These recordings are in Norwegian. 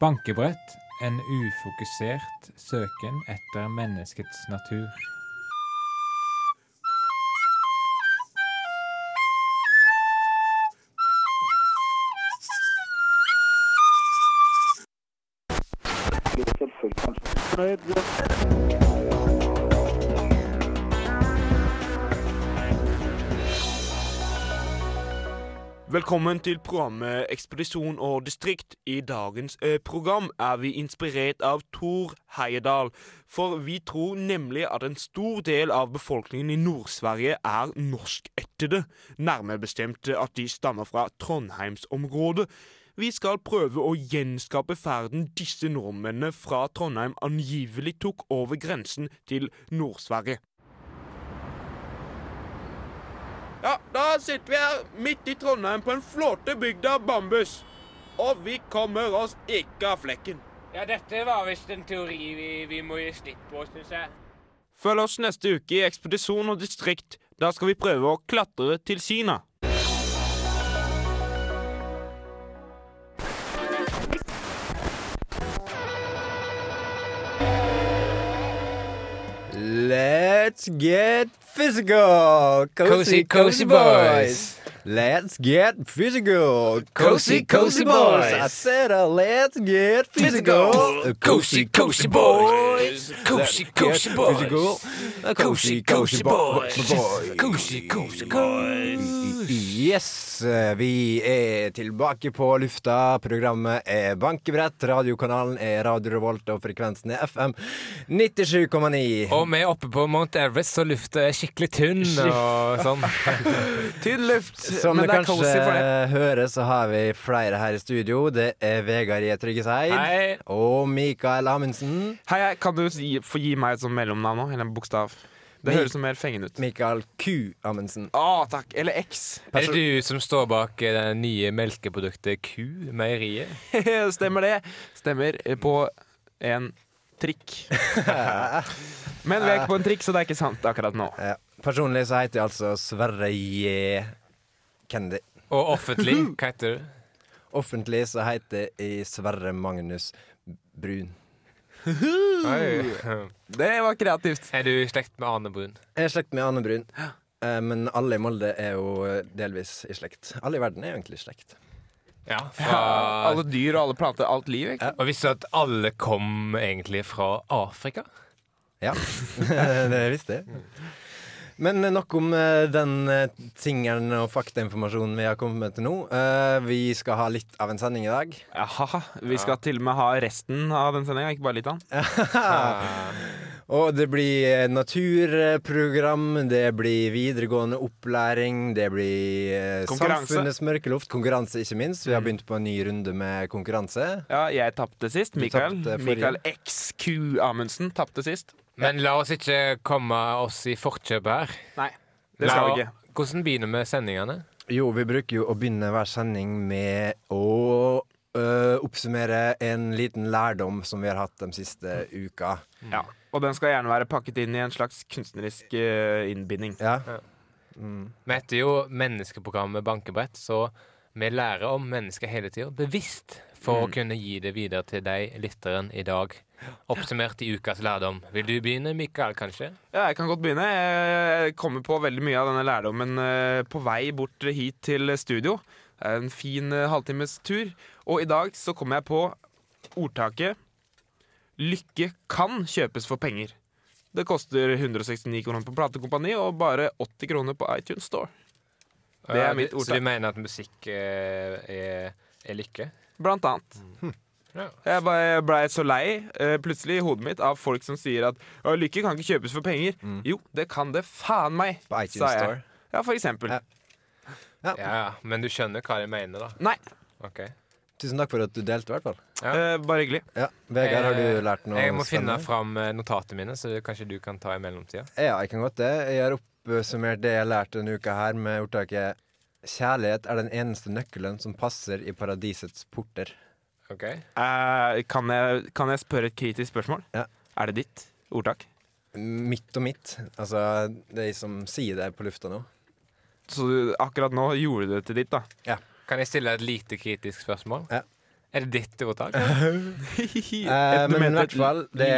Bankebrett, en ufokusert søken etter menneskets natur. Velkommen til programmet Ekspedisjon og distrikt. I dagens eh, program er vi inspirert av Thor Heyerdahl. For vi tror nemlig at en stor del av befolkningen i Nord-Sverige er norskættede. Nærmere bestemt at de stammer fra Trondheimsområdet. Vi skal prøve å gjenskape ferden disse nordmennene fra Trondheim angivelig tok over grensen til Nord-Sverige. Ja, da sitter vi her midt i Trondheim på en flåte bygd av bambus. Og vi kommer oss ikke av flekken. Ja, dette var visst en teori vi, vi må gi slipp på, syns jeg. Følg oss neste uke i Ekspedisjon og distrikt. Da skal vi prøve å klatre til Kina. Let's get physical, Cozy, cozy boys. Let's get physical, Cozy, cozy boys. I said, uh, let's get physical, Uh, Cozy, cozy boys. Cozy, cozy boys. Physical. Uh, Cozy, cozy boys. Cozy, cozy boys. Yes, eh, vi er tilbake på lufta. Programmet er Bankebrett. Radiokanalen er Radio Revolt, og frekvensen er FM 97,9. Og vi er oppe på Mount Everest, så lufta er skikkelig tynn og sånn. Tynn luft, Som men du det er kanskje cozy for det. hører, så har vi flere her i studio. Det er Vegard J. Tryggeseid og Mikael Amundsen. Hei, hei, kan du gi, få gi meg et sånt mellomnavn nå? Eller en bokstav? Det Mi- høres så mer fengende ut. Mikael Q. Amundsen. Å, takk. Eller X. Er det du som står bak eh, det nye melkeproduktet Q, meieriet? Stemmer det. Stemmer på en trikk. Men vi er ikke på en trikk, så det er ikke sant akkurat nå. Ja. Personlig så heter jeg altså Sverre J. Kennedy. Og offentlig, hva heter du? Offentlig så heter jeg Sverre Magnus Brun. Oi. Det var kreativt. Er du i slekt med Ane Brun? Jeg er i slekt med Ane Brun. Eh, Men alle i Molde er jo eh, delvis i slekt. Alle i verden er jo egentlig i slekt. Ja. Ja, Fra... alle dyr og alle planter, alt liv. Ikke? Og visste du at alle kom egentlig fra Afrika? Ja, det visste jeg. Men nok om eh, den eh, tingen og faktainformasjonen vi har kommet med til nå. Eh, Vi skal ha litt av en sending i dag. Jaha, vi skal til og med ha resten av den sendinga, ikke bare litt av den. Og det blir naturprogram, det blir videregående opplæring, det blir samfunnets mørkeluft, konkurranse ikke minst. Vi har begynt på en ny runde med konkurranse. Ja, jeg tapte sist. Mikael. Mikael XQ Amundsen tapte sist. Men la oss ikke komme oss i forkjøpet her. Nei, det skal vi ikke. Hvordan begynner vi sendingene? Jo, vi bruker jo å begynne hver sending med å øh, oppsummere en liten lærdom som vi har hatt de siste uka. Ja, Og den skal gjerne være pakket inn i en slags kunstnerisk øh, innbinding. Ja. Ja. Mm. Vi heter jo Menneskeprogrammet Bankebrett, så vi lærer om mennesker hele tida, bevisst, for å Mm. kunne gi det videre til deg, lytteren, i dag. Oppsummert i ukas lærdom. Vil du begynne, Mikael, kanskje? Ja, jeg kan godt begynne. Jeg kommer på veldig mye av denne lærdommen eh, på vei bort hit til studio. Det er en fin eh, halvtimes tur. Og i dag så kom jeg på ordtaket 'Lykke kan kjøpes for penger'. Det koster 169 kroner på platekompani og bare 80 kroner på iTunes Store. Det er mitt ordtak. Så du mener at musikk eh, er, er lykke? Blant annet. Ja. Jeg blei ble så lei uh, plutselig i hodet mitt av folk som sier at lykke kan ikke kjøpes for penger. Jo, det kan det faen meg, På iTunes sa jeg. Store. Ja, for eksempel. Ja. Ja, ja, Men du skjønner hva jeg mener, da? Nei, Okay. Tusen takk for at du delte, i hvert fall. Ja. eh, bare hyggelig. Ja. Vegard, har du lært noe Jeg må finne spennende? fram eh, notatene mine, så kanskje du kan ta i mellomtida. Ja, jeg kan godt det. Jeg har oppsummert det jeg har lært denne uka her med ordtaket Kjærlighet er den eneste nøkkelen som passer i paradisets porter. Ok? Eh, kan, jeg, kan jeg spørre et kritisk spørsmål? Ja. Er det ditt ordtak? Mitt og mitt. Altså de som sier det på lufta nå. Så du, akkurat nå gjorde du det til ditt, da. Ja. Kan jeg stille et lite kritisk spørsmål? Ja. Er det ditt ordtak? Eh, men i hvert fall, det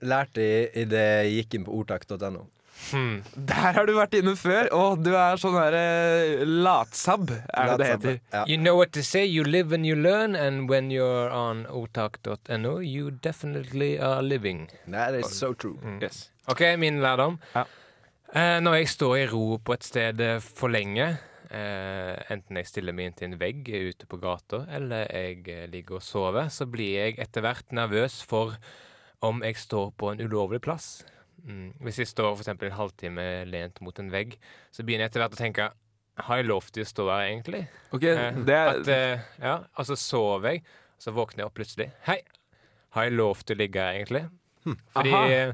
lærte jeg idet jeg gikk inn på ordtak.no. Hmm. Der har du vært inne før, og du er sånn der eh, latsabb, er det det heter. Ja. You know what to say, you live and you learn, and when you're on otak.no, you definitely are living. That is so true. Yes. Ok, min lærdom. Ja. Eh, når jeg står i ro på et sted eh, for lenge, eh, enten jeg stiller meg inntil en vegg ute på gata, eller jeg eh, ligger og sover, så blir jeg etter hvert nervøs for om jeg står på en ulovlig plass. Mm. Hvis jeg står for eksempel en halvtime lent mot en vegg, så begynner jeg etter hvert å tenke Har jeg lov til å stå her, egentlig? Ok, Eh, det er at, eh, ja, og så sover jeg, så våkner jeg opp plutselig. Hei, har jeg lov til å ligge her, egentlig? Fordi Aha. eh,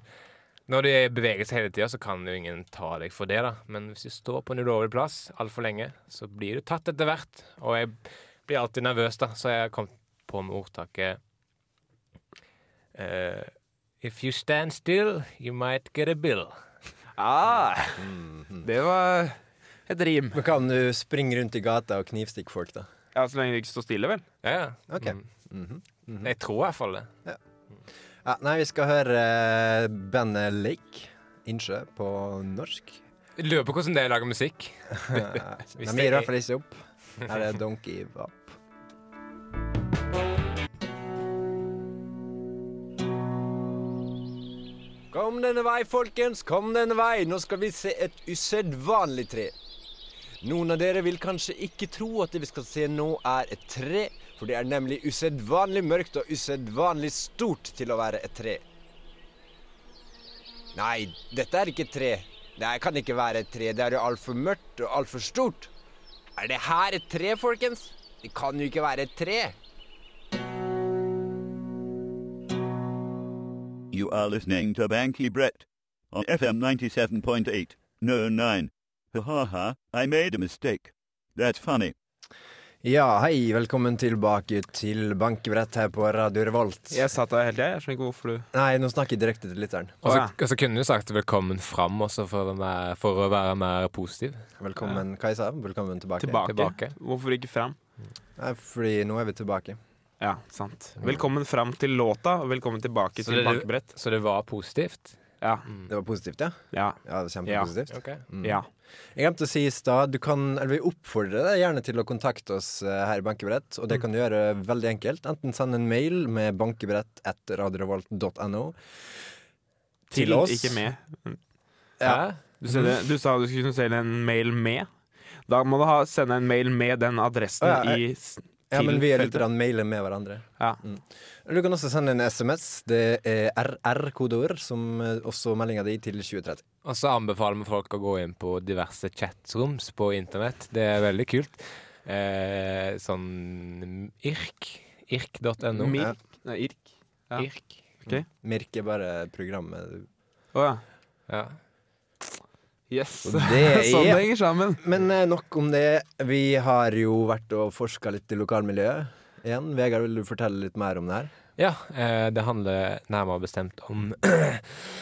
når du er i bevegelse hele tida, så kan jo ingen ta deg for det, da. Men hvis du står på en ulovlig plass altfor lenge, så blir du tatt etter hvert. Og jeg blir alltid nervøs, da, så jeg har kommet på med ordtaket eh, If you stand still, you might get a bill. ah. Det var et rim. Men kan du springe rundt i gata og knivstikke folk, da? Ja, Så lenge det ikke står stille, vel? Ja, ja. Ok. Mm. -hmm. Mm -hmm. Jeg tror i hvert fall det. Ja, nei, vi skal høre eh, bandet Lake, Innsjø, på norsk. Jeg lurer på hvordan det er å lage musikk. De Hvis gir det i er- hvert fall ikke opp. Her er Donkey Give Kom denne vei, folkens, kom denne vei. Nå skal vi se et usedvanlig tre. Noen av dere vil kanskje ikke tro at det vi skal se nå er et tre, for det er nemlig usedvanlig mørkt og usedvanlig stort til å være et tre. Nei, dette er ikke et tre. Det kan ikke være et tre. Det er jo altfor mørkt og altfor stort. Er det her et tre, folkens? Det kan jo ikke være et tre. You are listening to Banky Brett on FM 97.8. No, 9. Ha ha ha, I made a mistake. That's funny. Ja, hei. Velkommen tilbake til Bankebrett her på Radio Revolt. Jeg satt der hele tida. Jeg skjønner ikke hvorfor du Nei, nå snakker jeg direkte til lytteren. Og så og så kunne du sagt 'velkommen fram' også for å være, for å være mer positiv. Velkommen, Kajsa. Velkommen tilbake. tilbake. Tilbake. Hvorfor ikke fram? Nei, fordi nå er vi tilbake. Ja, sant. Velkommen fram til låta, og velkommen tilbake Så til det- bankebrett. Så det var positivt? Ja. Det var positivt, ja? Ja. Ja, det var kjempepositivt. Ok. Mm. ja. Jeg glemte å si i stad Du vi oppfordrer deg gjerne til å kontakte oss eh, her i Bankebrett. Og det kan du gjøre veldig enkelt. Enten send en mail med bankebrett.radiorevolt.no til oss. Ikke med. Ja. Du, sa det- du sa du skulle sende en mail med. Da må du ha, sende en mail med den adressen ja, i s- Ja, men vi er litt grann mailer med hverandre. Ja. Mm. Du kan også sende en SMS. Det er RR-kodeord, som eh, også meldinga di til 2030. Og så anbefaler vi folk å gå inn på diverse chatrooms på internett. Det er veldig kult. Eh, sånn IRK. IRK.no. Mirk. Nei, IRK. ja. IRK. Ok. Mirk er bare programmet. Å ja. Ja. Yes. Og det sånn det er henger sammen. Men eh, nok om det. Vi har jo vært og forska litt i lokalmiljøet igjen. Vegard, vil du fortelle litt mer om det her? Ja, eh, det handler nærmere bestemt om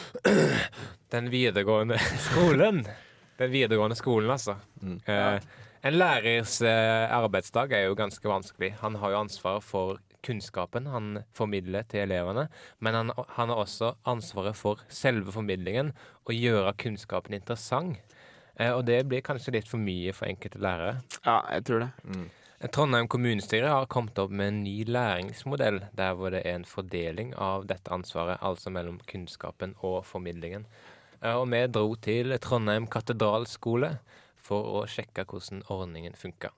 den videregående skolen. Den videregående skolen, altså. Mm. Eh, en lærers arbeidsdag er jo ganske vanskelig. Han har jo ansvar for kunnskapen han formidler til elevene, men han, han har også ansvaret for selve formidlingen og gjøre kunnskapen interessant. Eh, og det blir kanskje litt for mye for enkelte lærere. Ja, jeg tror det. Trondheim kommunestyre har kommet opp med en ny læringsmodell, der hvor det er en fordeling av dette ansvaret, altså mellom kunnskapen og formidlingen. Eh, Og vi dro til Trondheim katedralskole for å sjekke hvordan ordningen funka.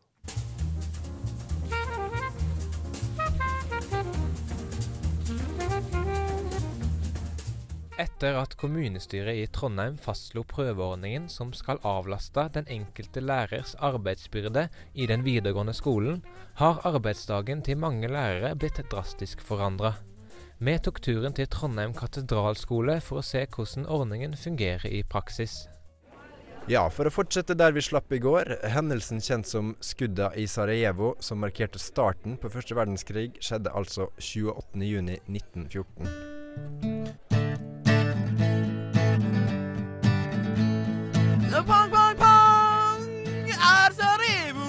Etter at kommunestyret i Trondheim fastslo prøveordningen som skal avlaste den enkelte lærers arbeidsbyrde i den videregående skolen, har arbeidsdagen til mange lærere blitt drastisk forandra. Vi tok turen til Trondheim katedralskole for å se hvordan ordningen fungerer i praksis. Ja, for å fortsette der vi slapp i går. Hendelsen kjent som skudda i Sarajevo, som markerte starten på første verdenskrig, skjedde altså 28.6.1914. Pang, pang, pang er så revo.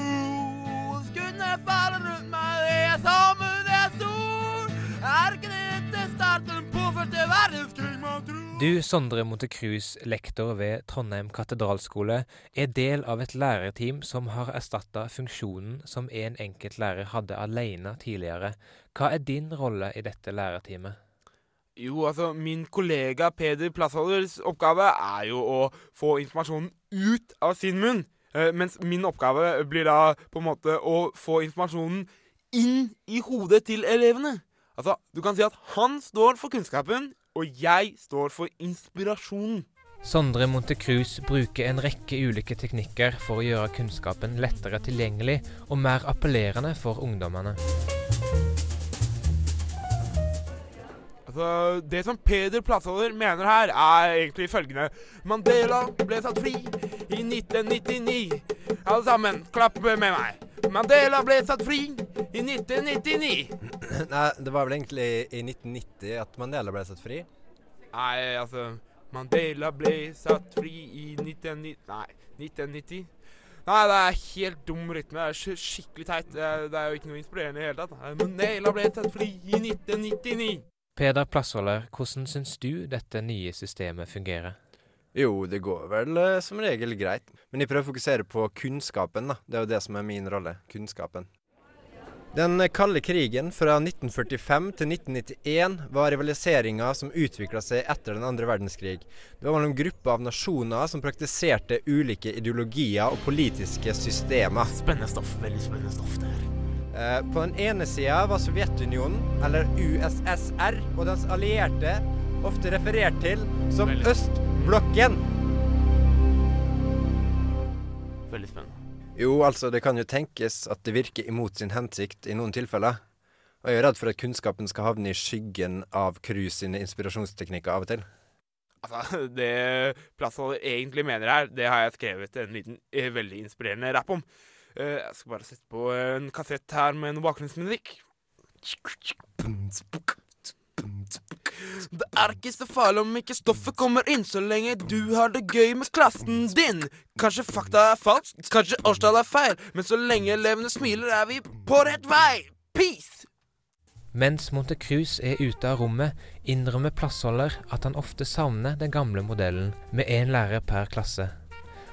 Skuddene faller rundt meg, det er sammen er stor. Er ikke dette starten på første verdenskrig, man tror? Du, Sondre Montecruz, lektor ved Trondheim katedralskole, er del av et lærerteam som har erstatta funksjonen som en enkelt lærer hadde alene tidligere. Hva er din rolle i dette lærerteamet? Jo, altså, min kollega Peder Plassholders oppgave er jo å få informasjonen ut av sin munn. Eh, mens min oppgave blir da på en måte å få informasjonen inn i hodet til elevene. Altså, du kan si at han står for kunnskapen, og jeg står for inspirasjonen. Sondre Montecruz bruker en rekke ulike teknikker for å gjøre kunnskapen lettere tilgjengelig og mer appellerende for ungdommene. Altså, Det som Peder Plassholder mener her, er egentlig følgende. Mandela ble satt fri i 1999. Alle sammen, klapp med meg. Mandela ble satt fri i 1999. Nei, det var vel egentlig i 1990 at Mandela ble satt fri. Nei, altså Mandela ble satt fri i 1990 Nei, 1990. Nei, det er helt dum rytme. Det er skikkelig teit. Det er, det er jo ikke noe inspirerende i det hele tatt. Mandela ble satt fri i 1999. Peder Plassholder, hvordan syns du dette nye systemet fungerer? Jo, det går vel eh, som regel greit. Men jeg prøver å fokusere på kunnskapen, da. Det er jo det som er min rolle. Kunnskapen. Den kalde krigen fra 1945 til 1991 var rivaliseringa som utvikla seg etter den andre verdenskrig. Det var mellom grupper av nasjoner som praktiserte ulike ideologier og politiske systemer. Spennende stoff. Veldig spennende stoff, det her. Eh, På den ene sida var Sovjetunionen, eller USSR, og dens allierte ofte referert til som Veldig. østblokken. Veldig spennende. Jo, altså, det kan jo tenkes at det virker imot sin hensikt i noen tilfeller. Og jeg er redd for at kunnskapen skal havne i skyggen av Cruise sine inspirasjonsteknikker av og til. Altså, Det Plassholder egentlig mener her, det har jeg skrevet en liten, eh, veldig inspirerende rapp om. Eh, jeg skal bare sette på en kassett her med noe bakgrunnsmusikk. Det er ikke så farlig om ikke stoffet kommer inn, så lenge du har det gøy med klassen din. Kanskje fakta er falskt, kanskje årstallet er feil, men så lenge elevene smiler, er vi på rett vei. Peace! Mens Montecruz er ute av rommet, innrømmer Plassholder at han ofte savner den gamle modellen med én lærer per klasse,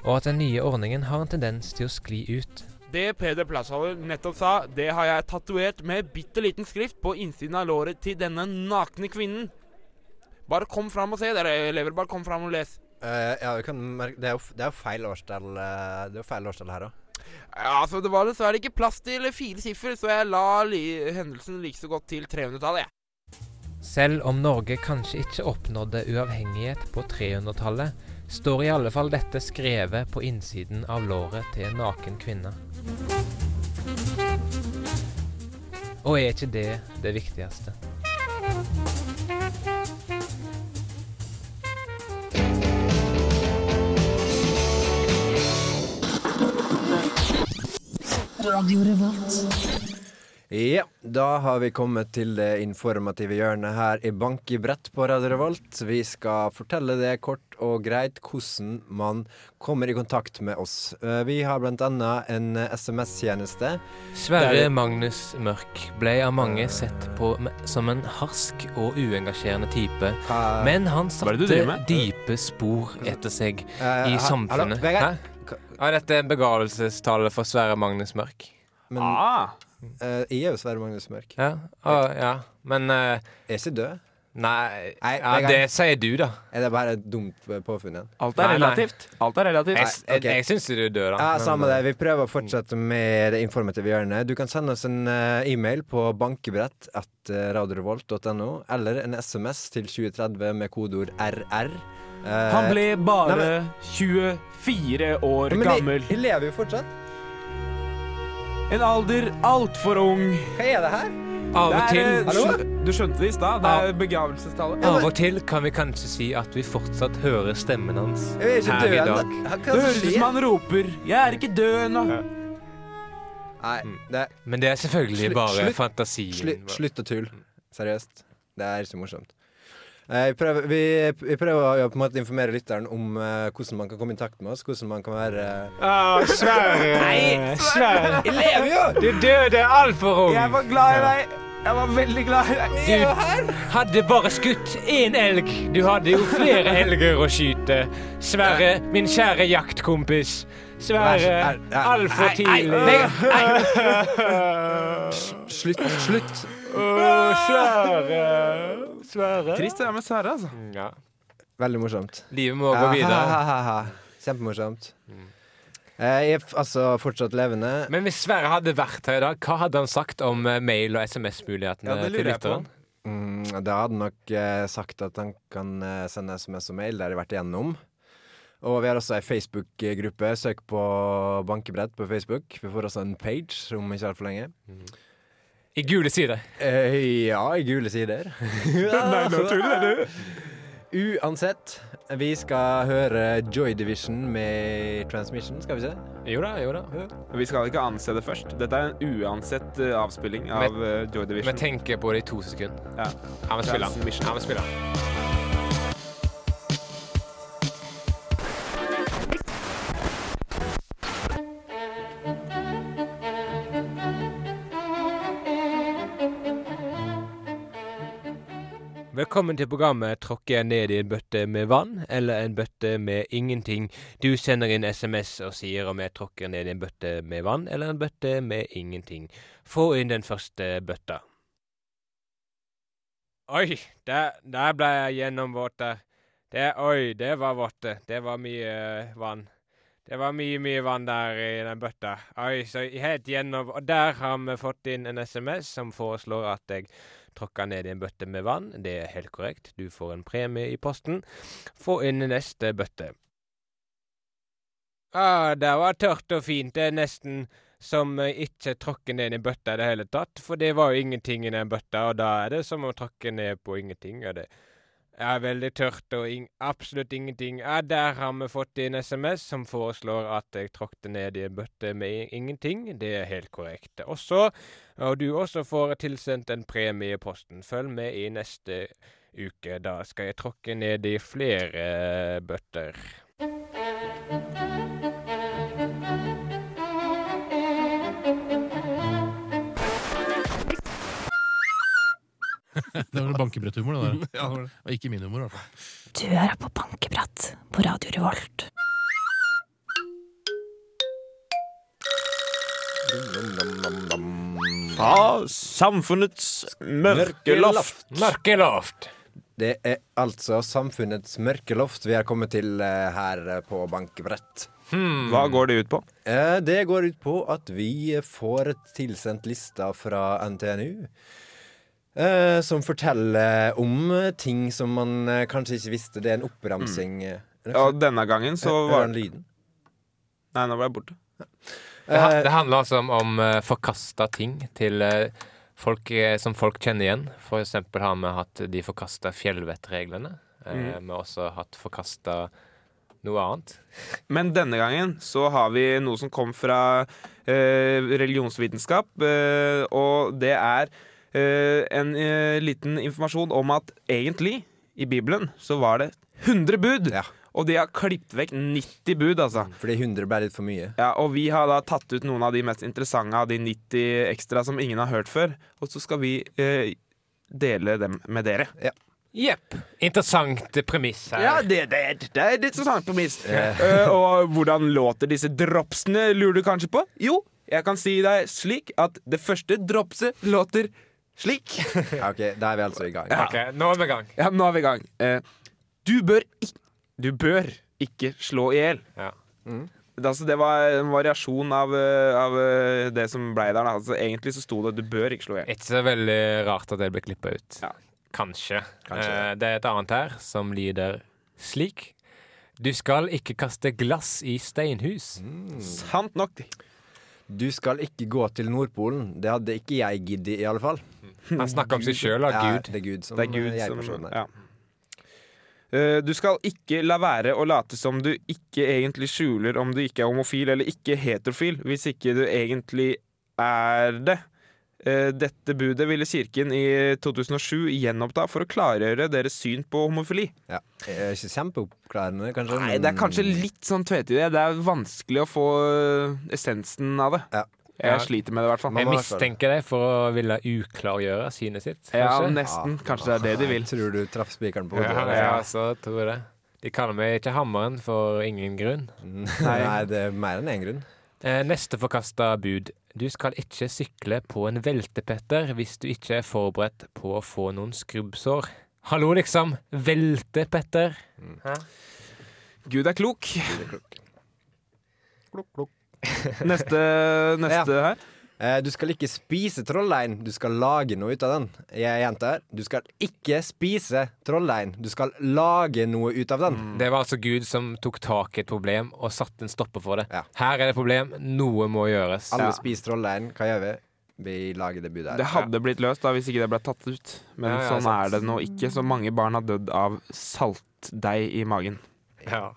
og at den nye ordningen har en tendens til å skli ut. Det Peder Plassholder nettopp sa, det har jeg tatovert med bitte liten skrift på innsiden av låret til denne nakne kvinnen. Bare kom fram og se, dere elever. Bare kom fram og les. Uh, ja, vi kan merke, det er jo, det er jo feil årstall eh, Det er jo feil årstall her òg. Ja, altså Det var dessverre ikke plass til fire siffer, så jeg la li hendelsen like så godt til 300-tallet. jeg. Selv om Norge kanskje ikke oppnådde uavhengighet på 300-tallet, står i alle fall dette skrevet på innsiden av låret til en naken kvinne. Og er ikke det det viktigste? Radio Revolt. Ja, da har vi kommet til det informative hjørnet her i Bank i brett på Radio Revolt. Vi skal fortelle det kort og greit hvordan man kommer i kontakt med oss. Eh, Vi har annet en SMS-tjeneste. Sverre er- Magnus Mørk ble av mange sett på som en harsk og uengasjerende type. Hva- Men han er satte dype spor etter seg Eh, i samfunnet. Hallo? Hæ? Ja, dette er begravelsestallet for Sverre Magnus Mørk. Men Ah, eh, jeg er jo Sverre Magnus Mørk. Ja, ah, ja. men uh, er ikke død. Nei, Nei, ja, det sier du, da. Er det bare et dumt eh, påfunn igjen? alt er nei. relativt. Alt er relativt. Jeg, okay. jeg, jeg syns du er død, da. Ja, Samme det. Vi prøver å fortsette med det informative hjørnet. Du kan sende oss en uh, e-mail på bankebrett at radiorevolt.no, eller en SMS til 2030 med kodeord RR. Uh, Han ble bare nei, 24 år men gammel. Jeg, jeg lever jo fortsatt. En alder altfor ung. Hva er det her? Av og Det er, til eh, Hallo? Du skjønte det i stad. Det er begravelsestallet. Av og til kan vi kanskje si at vi fortsatt hører stemmen hans Jeg er ikke her i dag. Hva Det hva høres ut som skjer? han roper 'Jeg er ikke død ennå'. Nei, det, Men det er selvfølgelig Slutt- bare slutt- fantasien. slutt, slutt å tulle. Seriøst. Det er ikke morsomt. Eh, Vi prøver, vi, vi prøver å på en måte informere lytteren om eh, hvordan man kan komme i kontakt med oss. Hvordan man kan være Ah, Sverre! Nei, Sverre! Jeg lever jo! Du døde altfor ung! Jeg var glad i deg. Jeg var veldig glad. i deg. Du hadde bare skutt én elg. Du hadde jo flere elger å skyte. Sverre, min kjære jaktkompis. Sverre, Er- er- altfor Nei, tidlig. Slutt, slutt. Sverre. Svære. Trist det er med Sverre, altså. Ja. Veldig morsomt. Livet må gå videre. Ha, ha, ha, ha. Kjempemorsomt. Mm. Jeg er altså fortsatt levende. Men hvis Sverre hadde vært her i dag, hva hadde han sagt om eh, mail- og SMS-mulighetene Ja, til lytteren? Mm, da hadde han nok eh, sagt at han kan eh, sende SMS og mail. Det har jeg vært igjennom. Og vi har også ei Facebook-gruppe. Søk på Bankebrett på Facebook. Vi får også en page om ikke altfor lenge. I gule sider. Eh, ja, i gule sider. Nei, nå tuller du. Uansett, vi skal høre Joy Division med Transmission, skal vi se? Jo da, jo da. Vi skal ikke anse det først. Dette er en uansett eh, avspilling av Joy Joy Vi tenker på det i to sekunder. Ja. Han vil spille. Transmission. Velkommen til programmet Tråkker jeg ned i en bøtte med vann eller en bøtte med ingenting? Du sender inn SMS og sier om jeg tråkker ned i en bøtte med vann eller en bøtte med ingenting. Få inn den første bøtta. Oi, der, der ble jeg gjennomvåt der. Det, oi, det var vått. det. Var mye uh, vann. Det var mye, mye vann der i den bøtta. Oi, så helt gjennom Og der har vi fått inn en SMS som foreslår at jeg tråkker ned i en bøtte med vann. Det er helt korrekt. Du får en premie i posten. Få inn neste bøtte. Ah, det var tørt og fint. Det er nesten som eh, ikke tråkke ned i en bøtte i det hele tatt. For det var jo ingenting i den bøtta, og da er det som å tråkke ned på ingenting. Og det er veldig tørt og ing absolutt ingenting. Ja, der har vi fått en SMS som foreslår at jeg tråkte ned i en bøtte med ingenting. Det er helt korrekt. Også, og du også får tilsendt en premie i posten. Følg med i neste uke. Da skal jeg tråkke ned i flere bøtter. Det var bankebretthumor, det der. Ja, det var det. Og ikke min humor, i hvert fall. Du hører på Bankebrett på Radio Revolt. Fra samfunnets mørkeloft. Mørkeloft! Det er altså Samfunnets mørkeloft vi er kommet til eh, her på Bankebrett. Hva går det ut på? Eh, det går ut på at vi får tilsendt lista fra NTNU. Eh, som forteller om ting som man uh, kanskje ikke visste. Det er en oppramsing. eh, Og denne gangen så Hører var den lyden? Nei, nå ble jeg borte. Det, Eh, det handler altså om, om uh, forkasta ting til folk som folk kjenner igjen. For eksempel har vi hatt de forkasta fjellvettreglene. Mm. Vi har også hatt forkasta noe annet. Men denne gangen så har vi noe som kom fra eh, religionsvitenskap, eh, og det er en eh, liten informasjon om at egentlig, i Bibelen, så var det 100 bud. Ja. Og de har klippet vekk 90 bud, altså. Fordi 100 ble litt for mye. Ja, og vi har da tatt ut noen av de mest interessante av de 90 ekstra som ingen har hørt før. Og så skal vi eh, dele dem med dere. Jepp. Interessant premiss her. Ja, det, det, det er et interessant premiss. uh, og hvordan låter disse dropsene, lurer du kanskje på? Jo, jeg kan si deg slik at det første dropset låter slik. Ok, Da er vi altså i gang. Ja. Okay, nå er vi i gang. Ja, nå er vi i gang. Eh, du bør ikke Du bør ikke slå i hjel. Ja. Det, altså, det var en variasjon av, eh, av eh, det som ble der. Altså, egentlig så sto det at du bør ikke slå i hjel. Ikke så veldig rart at det ble klippa ut. Ja. Kanskje. Kanskje. Eh, det er et annet her som lyder slik. Du skal ikke kaste glass i steinhus. Sant nok. Du skal ikke gå til Nordpolen. Det hadde ikke jeg giddet, i alle fall. Han snakker om seg sjøl og Ja, det er Gud som Det er Gud er som ja. Eh, Du skal ikke la være å late som du ikke egentlig skjuler om du ikke er homofil eller ikke heterofil, hvis ikke du egentlig er det. Eh, Dette budet ville kirken i 2007 gjenoppta for å klargjøre deres syn på homofili. Ja. Ikke kjempeoppklarende, kanskje? Nei, det er kanskje litt sånn tvetydig. Det er vanskelig å få eh, essensen av det. Ja. Jeg Ja. sliter med det, i hvert fall. Jeg mistenker deg for å ville uklargjøre synet sitt. Ja, nesten. Kanskje det er det de vil. Tror du traff spikeren på hodet. ja, så tror jeg det. De kaller meg ikke Hammeren for ingen grunn. Nei, det er mer enn én grunn. Eh, neste forkasta bud. Du skal ikke sykle på en veltepetter hvis du ikke er forberedt på å få noen skrubbsår. Hallo, liksom. Veltepetter. Gud er klok. Gud er klok. Klok, Neste, neste her. Eh, du skal ikke spise trolldeig, du skal lage noe ut av den. Jeg gjentar. Du skal ikke spise trolldeig, du skal lage noe ut av den. Det var altså Gud som tok tak i et problem og satte en stopper for det. Ja. Her er det et problem. Noe må gjøres. Alle Ja. spiser trolldeig. Hva gjør vi? Vi lager det budet her. Det hadde blitt løst da hvis ikke det ble tatt ut. Men Ja, ja, sånn sant. er det nå ikke. Så mange barn har dødd av saltdeig i magen. Ja.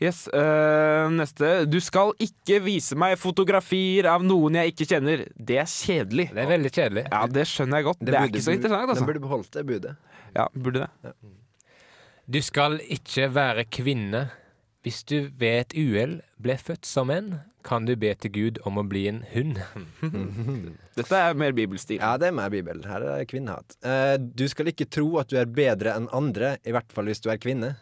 Yes, øh, Neste. Du skal ikke vise meg fotografier av noen jeg ikke kjenner. Det er kjedelig. Det er veldig kjedelig. Ja, det skjønner jeg godt. Det, er burde ikke så interessant. altså. Den burde beholdt det budet. Ja, burde det. Du skal ikke være kvinne. Hvis du ved et uhell ble født som en, kan du be til Gud om å bli en hund. Dette er mer bibelstil. Ja, det er mer bibel. Her er det kvinnehat. Uh, du skal ikke tro at du er bedre enn andre, i hvert fall hvis du er kvinne.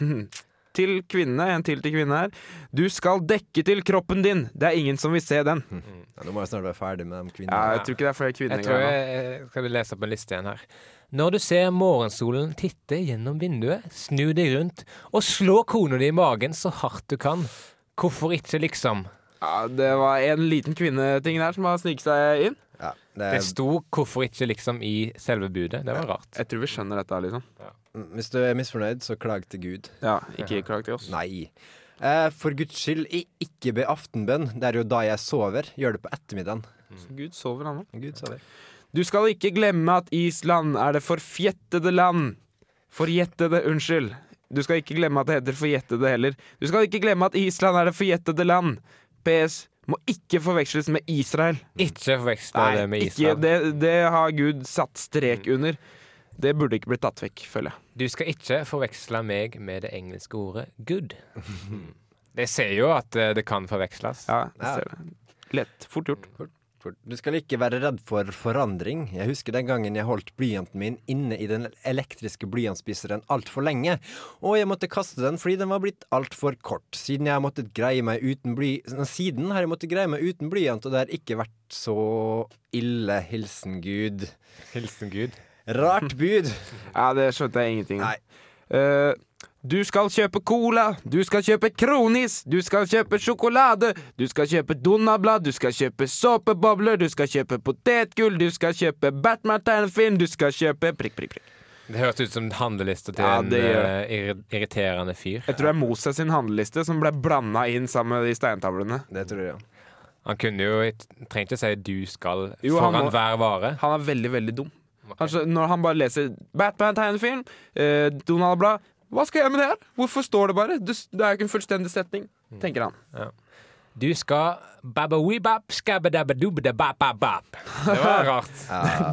Til kvinne, en til til kvinne her. Du skal dekke til kroppen din. Det er ingen som vil se den. Ja, nå må jeg snart være ferdig med de Ja, jeg tror ikke det er flere kvinner. Jeg tror jeg, jeg skal lese opp en liste igjen her. Når du ser morgensolen titte gjennom vinduet, snu deg rundt og slå kona di i magen så hardt du kan. Hvorfor ikke, liksom? Ja, det var en liten kvinneting der som har sniket seg inn. Ja, Det det sto 'hvorfor ikke', liksom, i selve budet. Det var rart. Jeg tror vi skjønner dette, liksom. er, hvis du er misfornøyd, så klag til Gud. Ja, ikke klag til oss. Nei. Eh, for guds skyld, ikke be aftenbønn. Det er jo da jeg sover. Gjør det på ettermiddagen. Gud sover, han òg. Du skal ikke glemme at Island er det forfjettede land. Forjettede, unnskyld. Du skal ikke glemme at det heter forjettede heller. Du skal ikke glemme at Island er det forjettede land. PS må ikke forveksles med Israel. Ikke forveksle det med ikke, Israel. det, det har Gud satt strek under. Det burde ikke blitt tatt vekk, føler jeg. Du skal ikke forveksle meg med det engelske ordet 'good'. Jeg ser jo at eh, det kan forveksles. Ja, jeg Ja. ser det. Lett. Fort gjort. Fort. du skal ikke være redd for forandring. Jeg husker den gangen jeg holdt blyanten min inne i den elektriske blyantspiseren altfor lenge, og jeg måtte kaste den fordi den var blitt altfor kort. Siden jeg har måttet greie meg uten bly Siden har jeg måttet greie meg uten blyant, og det har ikke vært så ille. Hilsen Gud. Hilsen Gud. Rart bud. Ja, det skjønte jeg ingenting av. Nei. Eh, du skal kjøpe cola, du skal kjøpe kronis, du skal kjøpe sjokolade, du skal kjøpe Donald-blad, du skal kjøpe såpebobler, du skal kjøpe potetgull, du skal kjøpe Batman-tegnefilm, du skal kjøpe prikk, prikk, prikk. Det høres ut som handlelista til Ja, en irri- irriterende fyr. Jeg tror det er Moses sin handleliste som ble blanda inn sammen med de steintavlene. Det tror jeg. ja. Han kunne jo Trengte ikke si 'du skal' Jo, foran må- hver vare. Han er veldig, veldig dum. Kanskje når han bare leser Batman-tegnefilm, eh, Donald-blad Hva skal jeg gjøre med det her? Hvorfor står det bare? Det, det er jo ikke en fullstendig setning, tenker han. Du skal babba-wee-bap. Det var rart.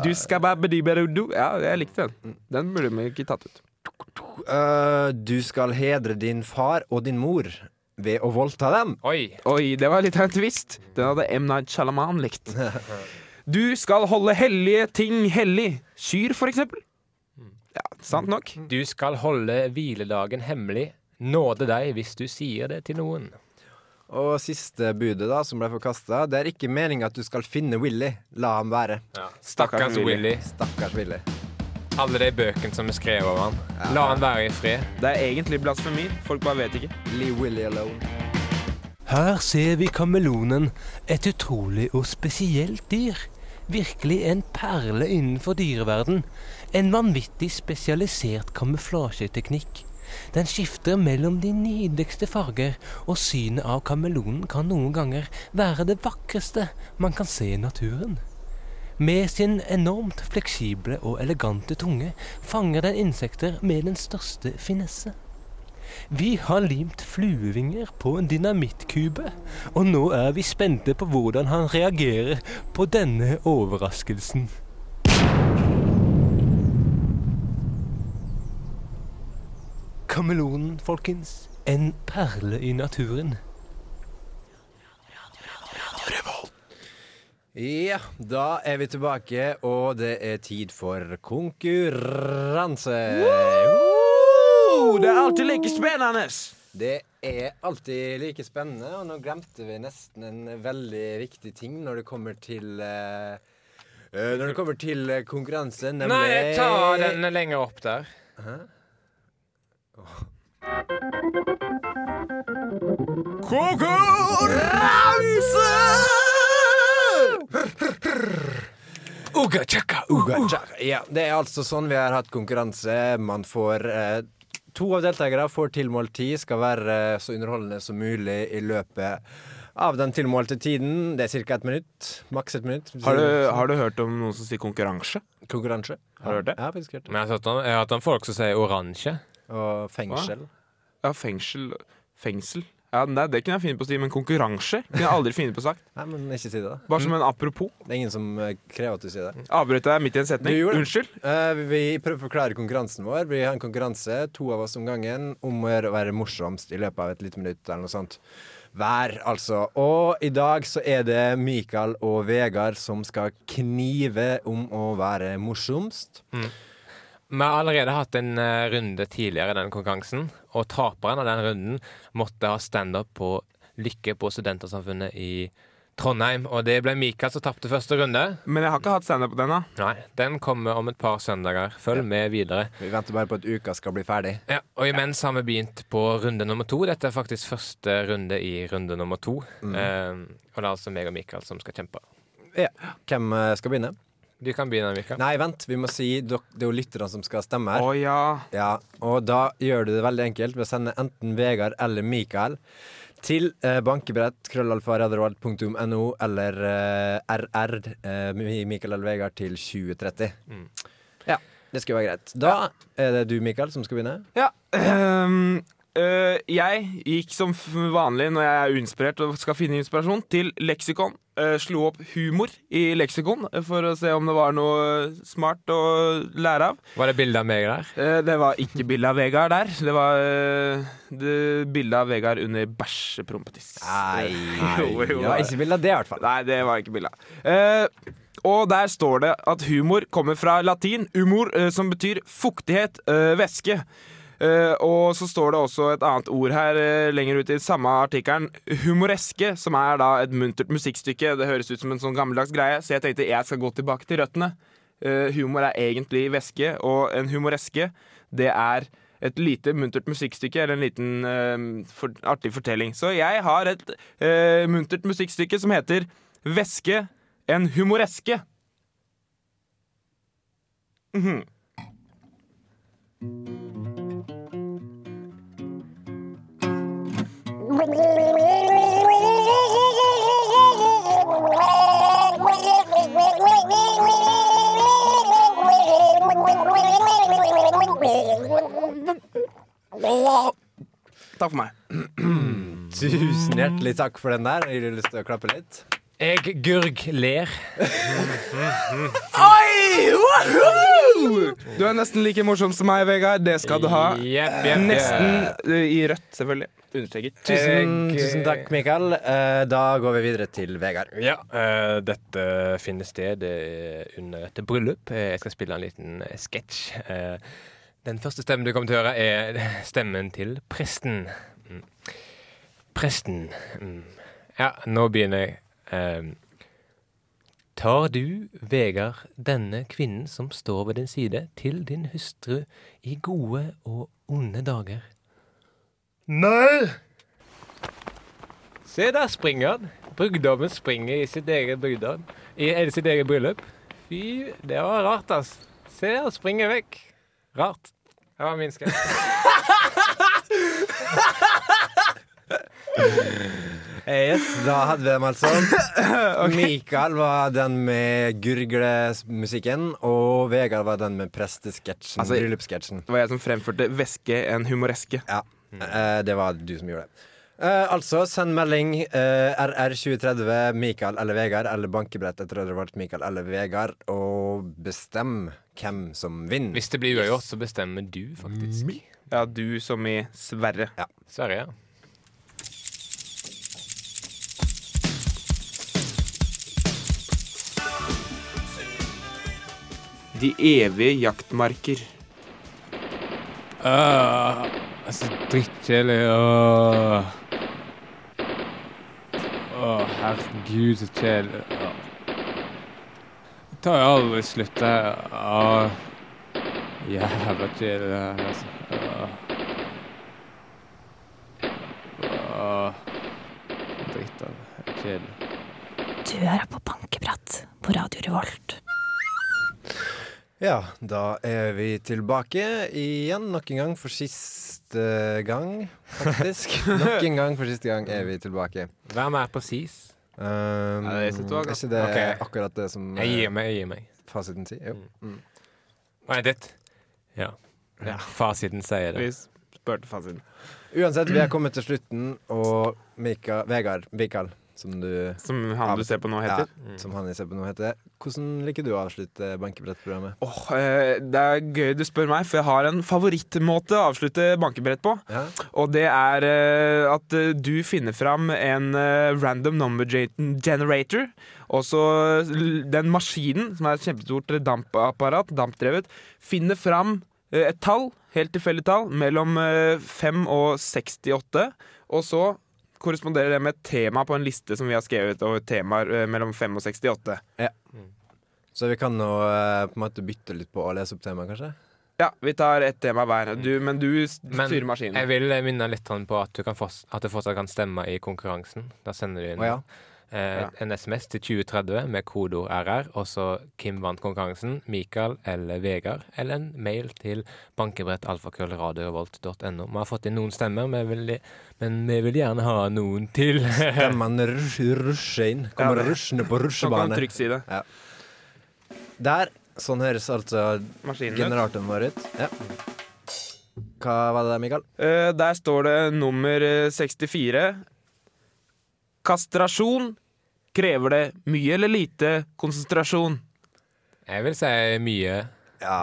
Du skal babbe-di-beru-du. Ja, jeg likte den. Den burde vi ikke tatt ut. Uh, du skal hedre din far og din mor ved å voldta dem. Oi. Oi, det var litt av en twist. Den hadde M. Night Shalaman likt. Du skal holde hellige ting hellig. Kyr, for eksempel. Ja, sant nok. Du skal holde hviledagen hemmelig. Nåde deg hvis du sier det til noen. Og siste budet, da, som ble forkasta, det er ikke meninga at du skal finne Willy. La ham være. Stakkars Stakkars Willy. Willy. Stakkars Willy. Alle de bøkene som er skrevet over han. La han være i fred. Det er egentlig blasfemi. Folk bare vet ikke. Leave Willy alone. Her ser vi kameleonen, et utrolig og spesielt dyr. Virkelig en perle innenfor dyreverden. En vanvittig spesialisert kamuflasjeteknikk. Den skifter mellom de nydeligste farger, og synet av kameleonen kan noen ganger være det vakreste man kan se i naturen. Med sin enormt fleksible og elegante tunge fanger den insekter med den største finesse. Vi har limt fluevinger på en dynamittkube, og nå er vi spente på hvordan han reagerer på denne overraskelsen. Kameleonen, folkens. En perle i naturen. Ja, da er vi tilbake, og det er tid for konkurranse. Oh, det er alltid like spennende! Det er alltid like spennende, og nå glemte vi nesten en veldig viktig ting når det kommer til eh, eh, Når det kommer til konkurranse, nemlig Nei, ta den lenger opp der. Uga chaka, uga chaka. Ja, det er altså sånn vi har hatt konkurranse. Man får eh, To av deltakerne får tilmålt tid, skal være så underholdende som mulig i løpet av den tilmålte tiden. Det er ca. et minutt. Maks et minutt. Har du, har du hørt om noen som sier konkurranse? Konkurranse. Har du hørt det? Ja, faktisk hørt det. Men jeg har hørt om, jeg har hørt om folk som sier oransje. Og fengsel. Ja, fengsel Fengsel. Ja, nei, Det kunne jeg finne på å si, men konkurranse kunne jeg aldri finne på å sagt. Nei, men ikke si det, da. Bare som en apropos. Det er ingen som eh, krever at du sier det. Avbrøt jeg midt i en setning? Unnskyld. Uh, vi prøver å forklare konkurransen vår. Vi har en konkurranse, to av oss om gangen, om å gjøre- å være morsomst i løpet av et lite minutt eller noe sånt. Hver, altså. Og i dag så er det Mikael og Vegard som skal knive om å være morsomst. Vi har allerede hatt en eh, runde tidligere i den konkurransen, og taperen av den runden måtte ha standup på Lykke på Studentersamfunnet i Trondheim. Og det ble Mikael som tapte første runde. Men jeg har ikke hatt standup på den, da. Nei, Den kommer om et par søndager. Følg med videre. Vi venter bare på at uka skal bli ferdig. Ja, og imens har vi begynt på runde nummer to. Dette er faktisk første runde i runde nummer to. Eh, og det er altså meg og Mikael som skal kjempe. Ja. Hvem eh, skal begynne? Du kan begynne, Mikael. Nei, vent. Vi må si det er jo lytterne som skal stemme her. Å ja. Ja, og da gjør du det veldig enkelt ved å sende enten Vegard eller Mikael til eh, bankebrett krøllalfa.no eller eh, RR eh, Mikael eller Vegard til 2030. Mm. Ja, det skal være greit. Da er det du, Mikael, som skal begynne. Ja. ehm, øh, jeg gikk som vanlig når jeg er uinspirert og skal finne inspirasjon, til leksikon. Uh, slo opp humor i leksikon uh, for å se om det var noe smart å lære av. Var det bilde av meg der? Det var ikke bilde av Vegard der. Det var uh, bilde av Vegard under bæsjeprompetiss. Nei, Jo, jo, det var ikke bilde av det, i hvert fall. Nei, det var ikke bilde av. Og der står det at humor kommer fra latin humor, som betyr fuktighet, væske. Eh, og så står det også et annet ord her eh, lenger ut i samme artikkelen. Humoreske, som er da et muntert musikkstykke. Det høres ut som en sånn gammeldags greie, så jeg tenkte jeg skal gå tilbake til røttene. Eh, humor er egentlig væske, og en humoreske, det er et lite muntert musikkstykke eller en liten uh, for, artig fortelling. Så jeg har et uh, muntert musikkstykke som heter Væske en humoreske. Mhm. Takk for meg. Tusen hjertelig takk for den der. Har du lyst til å klappe litt? Jeg Gurg ler. Woohoo! Du er nesten like morsom som meg, Vegard. Det skal du ha. Yep, yep, Nesten eh, i rødt, selvfølgelig. Understreket. Tusen, tusen takk, Mikael. Eh, da går vi videre til Vegard. Ja, eh, dette finner sted eh, under et bryllup. Eh, jeg skal spille en liten eh, sketsj. Eh, den første stemmen du kommer til å høre, er stemmen til presten. Mm. Presten. Mm. Ja, nå begynner jeg. Tar du, Vegard, denne kvinnen som står ved din side, til din hustru i gode og onde dager? Nei! Se, der springer han. Brugdommen springer i sitt eget brudgom. I er det sitt eget bryllup. Fy, det var rart, ass. Se, han springer vekk. Rart. Det var min sketsj. Eh, Yes, da hadde vi dem altså. Mikael var den med gurglemusikken, og Vegard var den med prestesketsjen. Altså- bryllupssketsjen. Det var jeg som fremførte 'væske en humoreske'. Ja, eh, det var du som gjorde det. Uh, altså, send melding uh, RR2030 Mikael eller Vegard, eller bankebrett etter at det har vært Mikael eller Vegard, og bestem hvem som vinner. Hvis det blir uavgjort, så bestemmer du, faktisk. Ja, du som i Sverre. Sverre, ja. De evige jaktmarker. Åh, så drittkjedelig. Åh. Åh, herregud, så kjedelig. Det tar jo aldri slutt. det her. Åh. Jævla kjedelig det her, altså. Dritt av. Kjedelig. Du hører på Bankeprat på Radio Revolt. Ja, da er vi tilbake igjen nok en gang for siste gang, faktisk. nok en gang for siste gang er vi tilbake. Hvem er presis. Um, er ikke det okay. akkurat det som Jeg eh, gir meg, jeg gir meg. fasiten sier? Jo. Mm. Hva er ditt? Ja. Ja. Fasiten sier det. Vi spurte fasiten. Uansett, vi er kommet til slutten, og Mika, Vegard Mikael, som du Som han du ser på nå, heter. Ja, som han jeg ser på nå heter. Hvordan liker du å avslutte bankebrettprogrammet? Eh, Det er gøy du spør meg, for jeg har en favorittmåte å avslutte bankebrett på. Ja? Og det er eh, at eh, du finner fram en random number generator. Og så den maskinen, som er et kjempestort dampapparat, dampdrevet, finner fram et tall, helt tilfeldig tall, mellom eh, 5 og 68. Og så korresponderer det med et tema på en liste som vi har skrevet over temaer eh, mellom 5 og 68. Ja. Så vi kan nå eh, på en måte bytte litt på å lese opp temaet, kanskje? Ja, vi tar ett tema hver. Du, men du styrer maskinen. Jeg vil minne litt sånn på at du, kan forts- at du fortsatt kan stemme i konkurransen. Da sender du inn Oh, ja. Eh, Ja. en SMS til 2030 med kodeord RR, og så Kim vant konkurransen, Mikael eller Vegard, eller en mail til bankebrettalfakrøllradiorevolt.no. Vi har fått inn noen stemmer, men vi vil, men vi vil gjerne ha noen til. Stemmene rusher rusher inn. Kommer Ja, rusjende på kan rusjebane. si det. Der. Sånn høres altså Maskinen generatoren vår ut. Ja. Hva var det der, Mikael? Uh, der står det nummer eh, 64. Kastrasjon. Krever det mye eller lite konsentrasjon? Jeg vil si mye. Ja.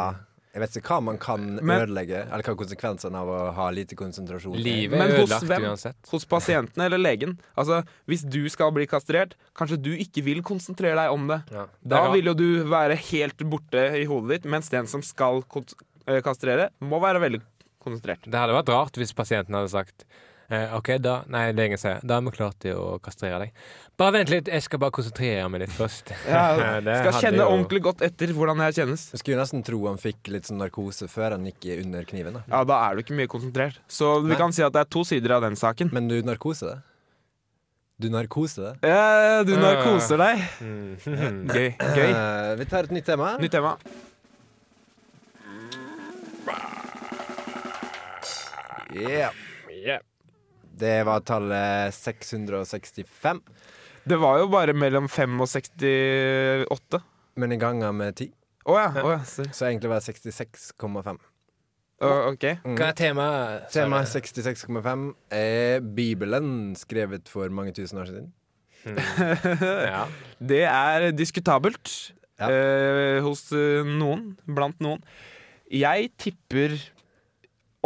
Jeg vet ikke hva man kan Men- ødelegge, eller hva konsekvensene av å ha lite konsentrasjon. er. Livet Men er hos ødelagt hvem? uansett. Hos pasienten eller legen? Altså, Hvis du skal bli kastrert, kanskje du ikke vil konsentrere deg om det. Ja. Da Det vil jo du være helt borte i hodet ditt, mens den som skal eh, kastrere, må være veldig konsentrert. Det hadde vært rart hvis pasienten hadde sagt eh, OK, da Nei, legen sier da er vi klare til å kastrere deg. Bare vent litt, jeg skal bare konsentrere meg litt først. Ja, skal kjenne jo- ordentlig godt etter hvordan det her kjennes. Jeg skulle nesten tro han fikk litt sånn narkose før han gikk under kniven. da. Ja, Da er du ikke mye konsentrert. Så vi Nei. kan si at det er to sider av den saken. Men du narkose det? Du narkoser deg? Ja, du narkoser deg. Mm. Gøy. Gøy. Eh, vi tar et nytt tema. Nytt tema. Yeah. Det var tallet 665, Det var jo bare mellom 5 og 68. men i ganger med 10. Oh, ja. Oh, ja, så- egentlig var det 66,5. Oh, OK. Mm. Hva er temaet? Temaet Tema 66,5 er Bibelen, skrevet for mange tusen år siden. Ja. Det er diskutabelt Ja. eh, hos eh, noen. Blant noen. Jeg tipper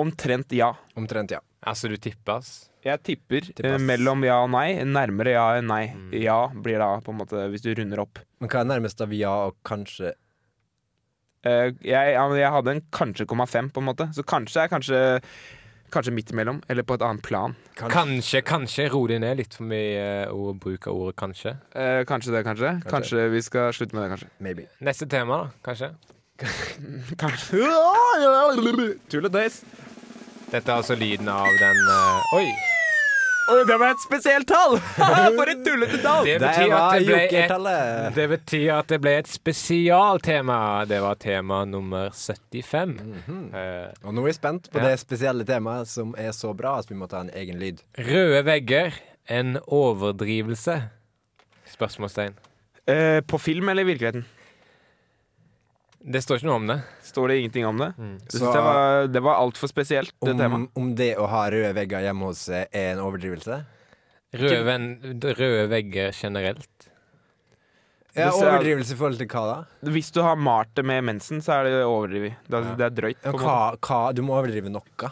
omtrent ja. Omtrent, ja. Altså, du tippas? Jeg tipper eh, mellom ja og nei. Nærmere ja enn nei. Mm. Ja blir da på en måte hvis du runder opp. Men hva er nærmest av ja og kanskje Eh, jeg, jeg hadde en kanskje komma fem, på en måte. Så kanskje er kanskje Kanskje midt imellom, eller på et annet plan. Kanskje, kanskje. Ro deg ned litt for mye å bruke av ordet kanskje. Eh, kanskje det, kanskje. Kanskje. Kanskje vi skal slutte med det, kanskje. Maybe. Neste tema, da? Kanskje? Kanskje Tulledays. Dette er altså lyden av den uh, Oi! Oi, det var et spesielt tall! For et tullete tall! Det betyr, at det, ble et, det betyr at det ble et spesialtema. Det var tema nummer 75. Mm -hmm. uh, Og nå er vi spent på Ja. det spesielle temaet som er så bra at vi må ta en egen lyd. røde vegger, en overdrivelse? Spørsmålstegn. Uh, på film eller i virkeligheten? Det står ikke noe om det. Står det ingenting om det? Mm. Så, det var, det var altfor spesielt, det Om, temaet. om det å ha røde vegger hjemme hos seg er en overdrivelse? Røde, røde vegger generelt. Ja, Overdrivelse i forhold til hva da? Hvis du har malt det med mensen, så er det overdrevet. Det, er- det er drøyt. Ja, hva, hva? Du må overdrive noe.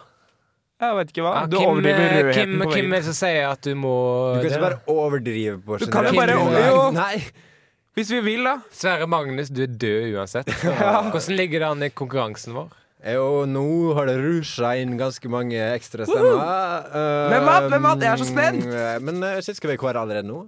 Jeg vet ikke hva. Ja, Du Kim, overdriver eh, rødheten Kim, på veggen. Hvem er det som sier at du må Du kan ikke bare overdrive på Du kan jo bare- overdrive. Nei. Hvis vi vil, da. Sverre Magnus, du er død uansett. Hvordan ligger det an i konkurransen vår? Jo, nå har det rusha inn ganske mange ekstra stemmer. Uh, Hvem vant? Hvem vant? Jeg er så spent! mm, Men uh, skal vi kåre allerede nå?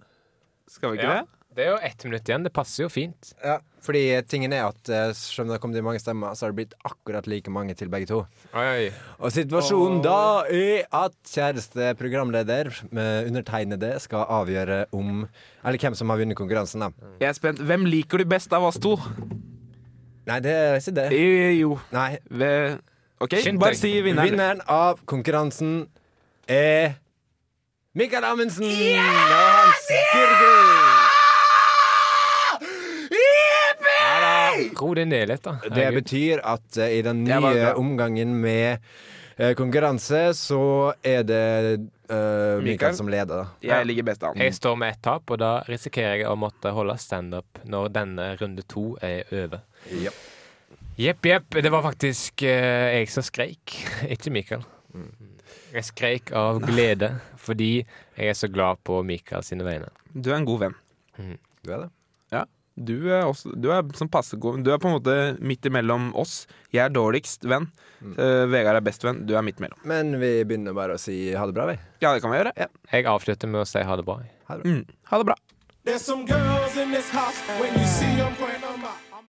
Skal vi ikke Ja. det? Det er jo ett minutt igjen. Det passer jo fint. Ja. Fordi tingen er at eh, selv om det har kommet inn mange stemmer, så har det blitt akkurat like mange til begge to. Oi. Og situasjonen da er at kjæreste programleder med undertegnede skal avgjøre om Eller hvem som har vunnet konkurransen, da. Jeg er spent. Hvem liker du best av oss to? Nei, det er ikke det. Jo. Jo. Nei. Ved OK, Skynd bare si vinneren. Vinneren av konkurransen er Mikael Amundsen og Hans Birger. Ro deg ned litt, da. Det betyr at eh, i den nye omgangen med eh, konkurranse, så er det uh, Mikael. Som leder, da. Jeg ligger best an. Jeg står med ett tap, og da risikerer jeg å måtte holde standup når denne runde to er over. Ja. Jepp, jepp. Det var faktisk uh, jeg som skreik, ikke Mikael. Jeg skreik av glede fordi jeg er så glad på Mikael sine vegne. Du er en god venn. Du er det? Du er, også, du er sånn passe god Du er på en måte midt imellom oss. Jeg er dårligst venn. Eh, Vegard er best venn. Du er midt imellom. Men vi begynner bare å si ha det bra, vi. Ja, det kan vi gjøre. Jeg avslutter med å si ha det bra. Mm. Ha det bra. There's some girls in